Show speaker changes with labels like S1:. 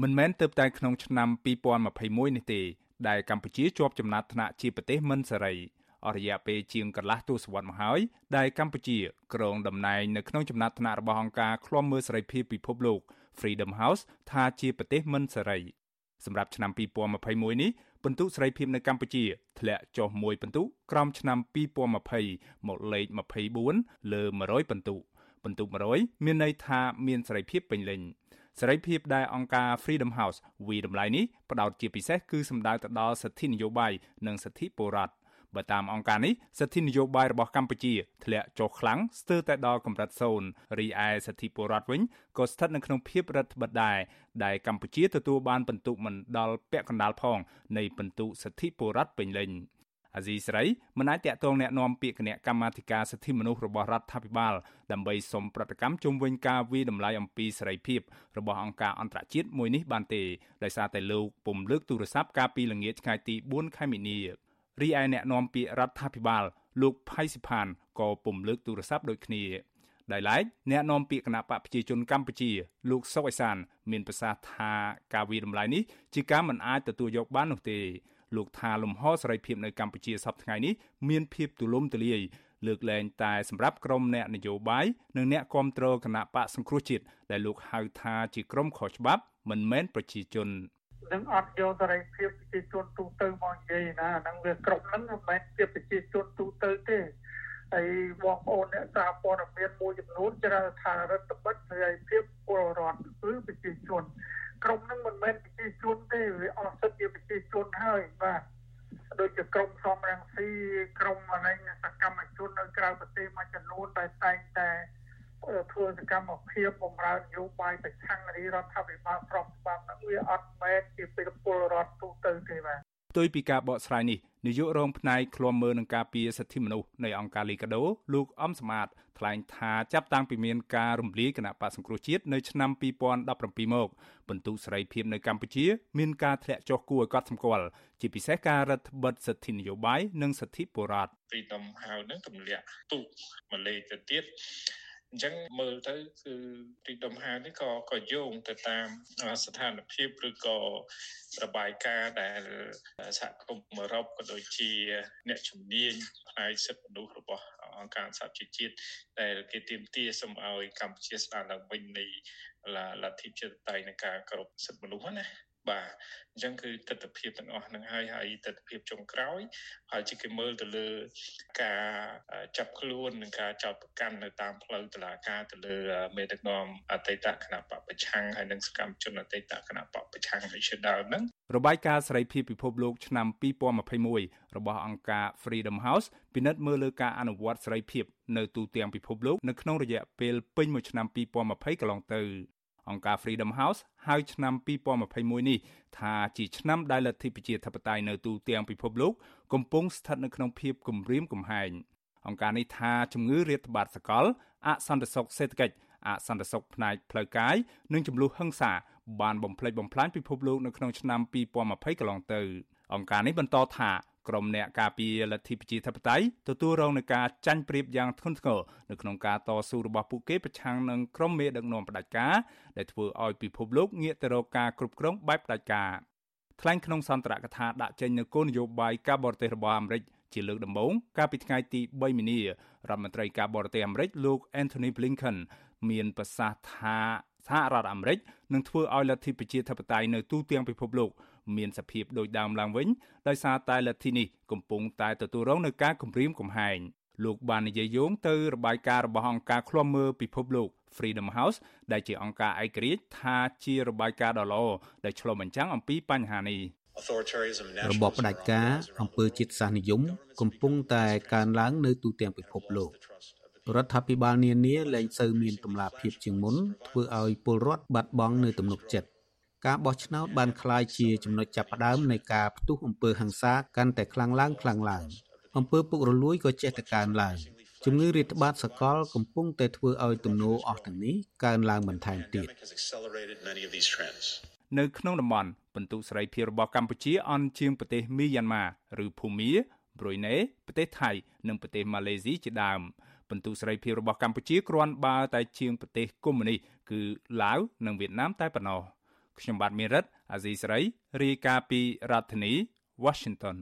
S1: មិនមែនទៅតែក្នុងឆ្នាំ2021នេះទេដែលកម្ពុជាជាប់ចំណាត់ថ្នាក់ជាប្រទេសមិនសេរីអរិយាពេលជាងកន្លះទសវត្សរ៍មកហើយដែលកម្ពុជាគ្រងតំណែងនៅក្នុងចំណាត់ថ្នាក់របស់អង្គការឃ្លាំមើលសេរីភាពពិភពលោក Freedom House ថាជាប្រទេសមិនសេរីសម្រាប់ឆ្នាំ2021នេះពិន្ទុសេរីភាពនៅកម្ពុជាធ្លាក់ចុះមួយពិន្ទុក្រោមឆ្នាំ2020មកលេខ24លើ100ពិន្ទុពិន្ទុ100មានន័យថាមានសេរីភាពពេញលេញ សេរីភាពដែលអង្គការ Freedom House វិតម្លៃនេះផ្ដោតជាពិសេសគឺសំដៅទៅដល់សិទ្ធិនយោបាយនិងសិទ្ធិពលរដ្ឋបើតាមអង្គការនេះសិទ្ធិនយោបាយរបស់កម្ពុជាធ្លាក់ចុះខ្លាំងស្ទើរតែដល់កម្រិតសូន្យរីឯសិទ្ធិពលរដ្ឋវិញក៏ស្ថិតនៅក្នុងភាពរដ្ឋបិទដែរដែលកម្ពុជាទទួលបានពិន្ទុមិនដល់ពាក់កណ្ដាលផងនៃពិន្ទុសិទ្ធិពលរដ្ឋពេញលេញ អាស៊ីសេរីមិនអាចតាក់ទងแนะនាំពាក្យគណៈកម្មាធិការសិទ្ធិមនុស្សរបស់រដ្ឋាភិបាលដើម្បីសុំប្រតិកម្មជុំវិញការវិតម្លៃអំពីសេរីភាពរបស់អង្គការអន្តរជាតិមួយនេះបានទេដោយសារតែលោកពុំលើកទូរស័ព្ទកាលពីល្ងាចថ្ងៃទី4ខែមីនារីឯអ្នកនាំពាក្យរដ្ឋាភិបាលលោកផៃសិផានក៏ពុំលើកទូរស័ព្ទដូចគ្នាដោយឡែកអ្នកនាំពាក្យគណៈបកប្រជាជនកម្ពុជាលោកសុកអេសាន មានប្រសាសន៍ថាការវិតម្លៃនេះជាការមិនអាចទទួលយកបាននោះទេ លោកថាលំហសេរីភាពនៅកម្ពុជាសប្តាហ៍នេះមានភាពទូលំទូលាយលើកលែងតែសម្រាប់ក្រុមអ្នកនយោបាយនិងអ្នកគ្រប់គ្រងគណៈបកសង្គ្រោះជាតិដែលលោកហៅថាជាក្រុមខុសច្បាប់មិនមែនប្រជាជន
S2: នឹងអត់យកសេរីភាពប្រជាជនទូទៅមកនិយាយណាហ្នឹងវាគ្រប់ហ្នឹងមិនមែនជាប្រជាជនទូទៅទេហើយបងប្អូនអ្នកសារព័ត៌មានមួយចំនួនច្រើនថារដ្ឋបិទសេរីភាពពលរដ្ឋគឺប្រជាជន ក្រុមហ្នឹងមិនមែនប្រជាជនទេវាអស់សិទ្ធិជាប្រជាជនហើយបាទដូចជាក្រុមសំរងស៊ីក្រុមអរិញសកម្មជននៅក្រៅប្រទេសមួយចំនួនដែលតែងតែធ្វើសកម្មភាពបំរើននយោបាយប្រឆាំងរាជរដ្ឋាភិបាលស្របច្បាប់ហ្នឹងវាអត់មែនជាពលរដ្ឋទូទៅទេបាទ
S1: ផ្ទុយពីការបកស្រាយនេះ នាយករងផ្នែកឃ្លាំមើលនឹងការពារសិទ្ធិមនុស្សនៃអង្គការលីកាដូលោកអំសមាតថ្លែងថាចាប់តាំងពីមានការរំលាយគណៈបកសង្គ្រោះជាតិនៅឆ្នាំ2017មកពិន្ទុសេរីភាពនៅកម្ពុជាមានការធ្លាក់ចុះគួរឲ្យកត់សម្គាល់ជាពិសេសការរដ្ឋបិទសិទ្ធិនយោបាយនិងសិទ្ធិបុរដ្ឋ
S3: Freedom House នឹងទម្លាក់ទូមកលេខទៅទៀត អញ្ចឹងមើលទៅគឺទីដុំហានេះក៏ក៏យោងទៅតាមស្ថានភាពឬក៏របាយការណ៍ដែលសហគមន៍អឺរ៉ុបក៏ដូចជាអ្នកជំនាញផ្នែកសិទ្ធិមនុស្សរបស់អង្គការសហជីវជាតិដែលគេទាមទារសូមឲ្យកម្ពុជាស្ដារឡើងវិញនៃលទ្ធិជាតិតៃនៃការគោរពសិទ្ធិមនុស្សណា បាទអញ្ចឹងគឺទស្សនវិជ្ជាទាំងអស់ហ្នឹងហើយហើយទស្សនវិជ្ជាចុងក្រោយហើយជាគេមើលទៅលើការចាប់ខ្លួននិងការចោទប្រកាន់នៅតាមផ្លូវតុលាការទៅលើមេដឹកនាំអតីតគណៈបពប្រឆាំងហើយនិងសកម្មជនអតីតគណៈបពប្រឆាំងហើយជាដើមហ្នឹង
S1: របាយការណ៍សេរីភាពពិភពលោកឆ្នាំ2021របស់អង្គការ Freedom House ពិនិត្យមើលលើការអនុវត្តសេរីភាពនៅទូទាំងពិភពលោកនៅក្នុងរយៈពេលពេញមួយឆ្នាំ2020កន្លងទៅ អង្គការ Freedom House ហៅឆ្នាំ2021នេះថាជាឆ្នាំដែលលទ្ធិប្រជាធិបតេយ្យនៅទូទាំងពិភពលោកកំពុងស្ថិតនៅក្នុងភាពគំរាមកំហែងអង្គការនេះថាជំងឺរាតត្បាតសកលអសន្តិសុខសេដ្ឋកិច្ចអសន្តិសុខផ្នែកផ្លូវកាយនិងចំនួនហិង្សាបានបំផ្លិចបំផ្លាញពិភពលោកនៅក្នុងឆ្នាំ2020កន្លងទៅអង្គការនេះបន្តថា ក្រុមអ្នកការពារលទ្ធិប្រជាធិបតេយ្យទទួលរងនឹងការចាញ់ប្រៀបយ៉ាងធ្ងន់ធ្ងរនៅក្នុងការតស៊ូរបស់ពួកគេប្រឆាំងនឹងក្រុមមេដឹកនាំផ្ដាច់ការដែលធ្វើឲ្យពិភពលោកងាកទៅរកការគ្រប់គ្រងបែបផ្ដាច់ការថ្លែងក្នុងសន្ទរកថាដាក់ចេញនូវគោលនយោបាយការបរទេសរបស់អាមេរិកជាលើកដំបូងកាលពីថ្ងៃទី3មីនារដ្ឋមន្ត្រីការបរទេសអាមេរិកលោក Anthony Blinken មានប្រសាសន៍ថាសហរដ្ឋអាមេរិកនឹងធ្វើឲ្យលទ្ធិប្រជាធិបតេយ្យនៅទូទាំងពិភពលោក មានសភាពដូចដើមឡើងវិញដោយសារតែលទ្ធិនេះកំពុងតែទទួលរងនឹងការគំរាមកំហែងលោកបាននិយាយយោងទៅរបាយការណ៍របស់អង្គការឃ្លាំមើលពិភពលោក Freedom House ដែលជាអង្គការឯករាជ្យថាជារបាយការណ៍ដ៏ល្អដែលឆ្លុះបញ្ចាំងអំពីបញ្ហានេះ
S4: របបផ្ដាច់ការអង្គើជាតិសាសនិយម កំពុងតែកើនឡើងនៅទូទាំងពិភពលោករដ្ឋាភិបាលនានាលែងសូវមានតម្លាភាពជាងមុនធ្វើឲ្យពលរដ្ឋបាត់បង់នូវទំនុកចិត្ត ការបោះឆ្នោតបានក្លាយជាចំណុចចាប់ផ្ដើមនៃការផ្ទុះអំពើហិង្សាកាន់តែខ្លាំងឡើងខ្លាំងឡើងអំពើពុករលួយក៏ចេះតែកើនឡើងជំងឺរាតត្បាតសកលកំពុងតែធ្វើឲ្យទំនោរអស់ទាំងនេះកើនឡើងបន្ថែមទៀត
S1: នៅក្នុងតំបន់បន្ទុសេរីភាពរបស់កម្ពុជាអន់ជាងប្រទេសមីយ៉ាន់ម៉ាឬភូមាប្រុយណេប្រទេសថៃនិងប្រទេសម៉ាឡេស៊ីជាដើមបន្ទុសេរីភាពរបស់កម្ពុជាគ្រាន់បើតែជាងប្រទេសកុម្មុយនីសគឺឡាវនិងវៀតណាមតែប៉ុណ្ណោះ ខ្ញុំបាទមេរិតអាស៊ីសេរីរាយការណ៍ពីរដ្ឋធានី Washington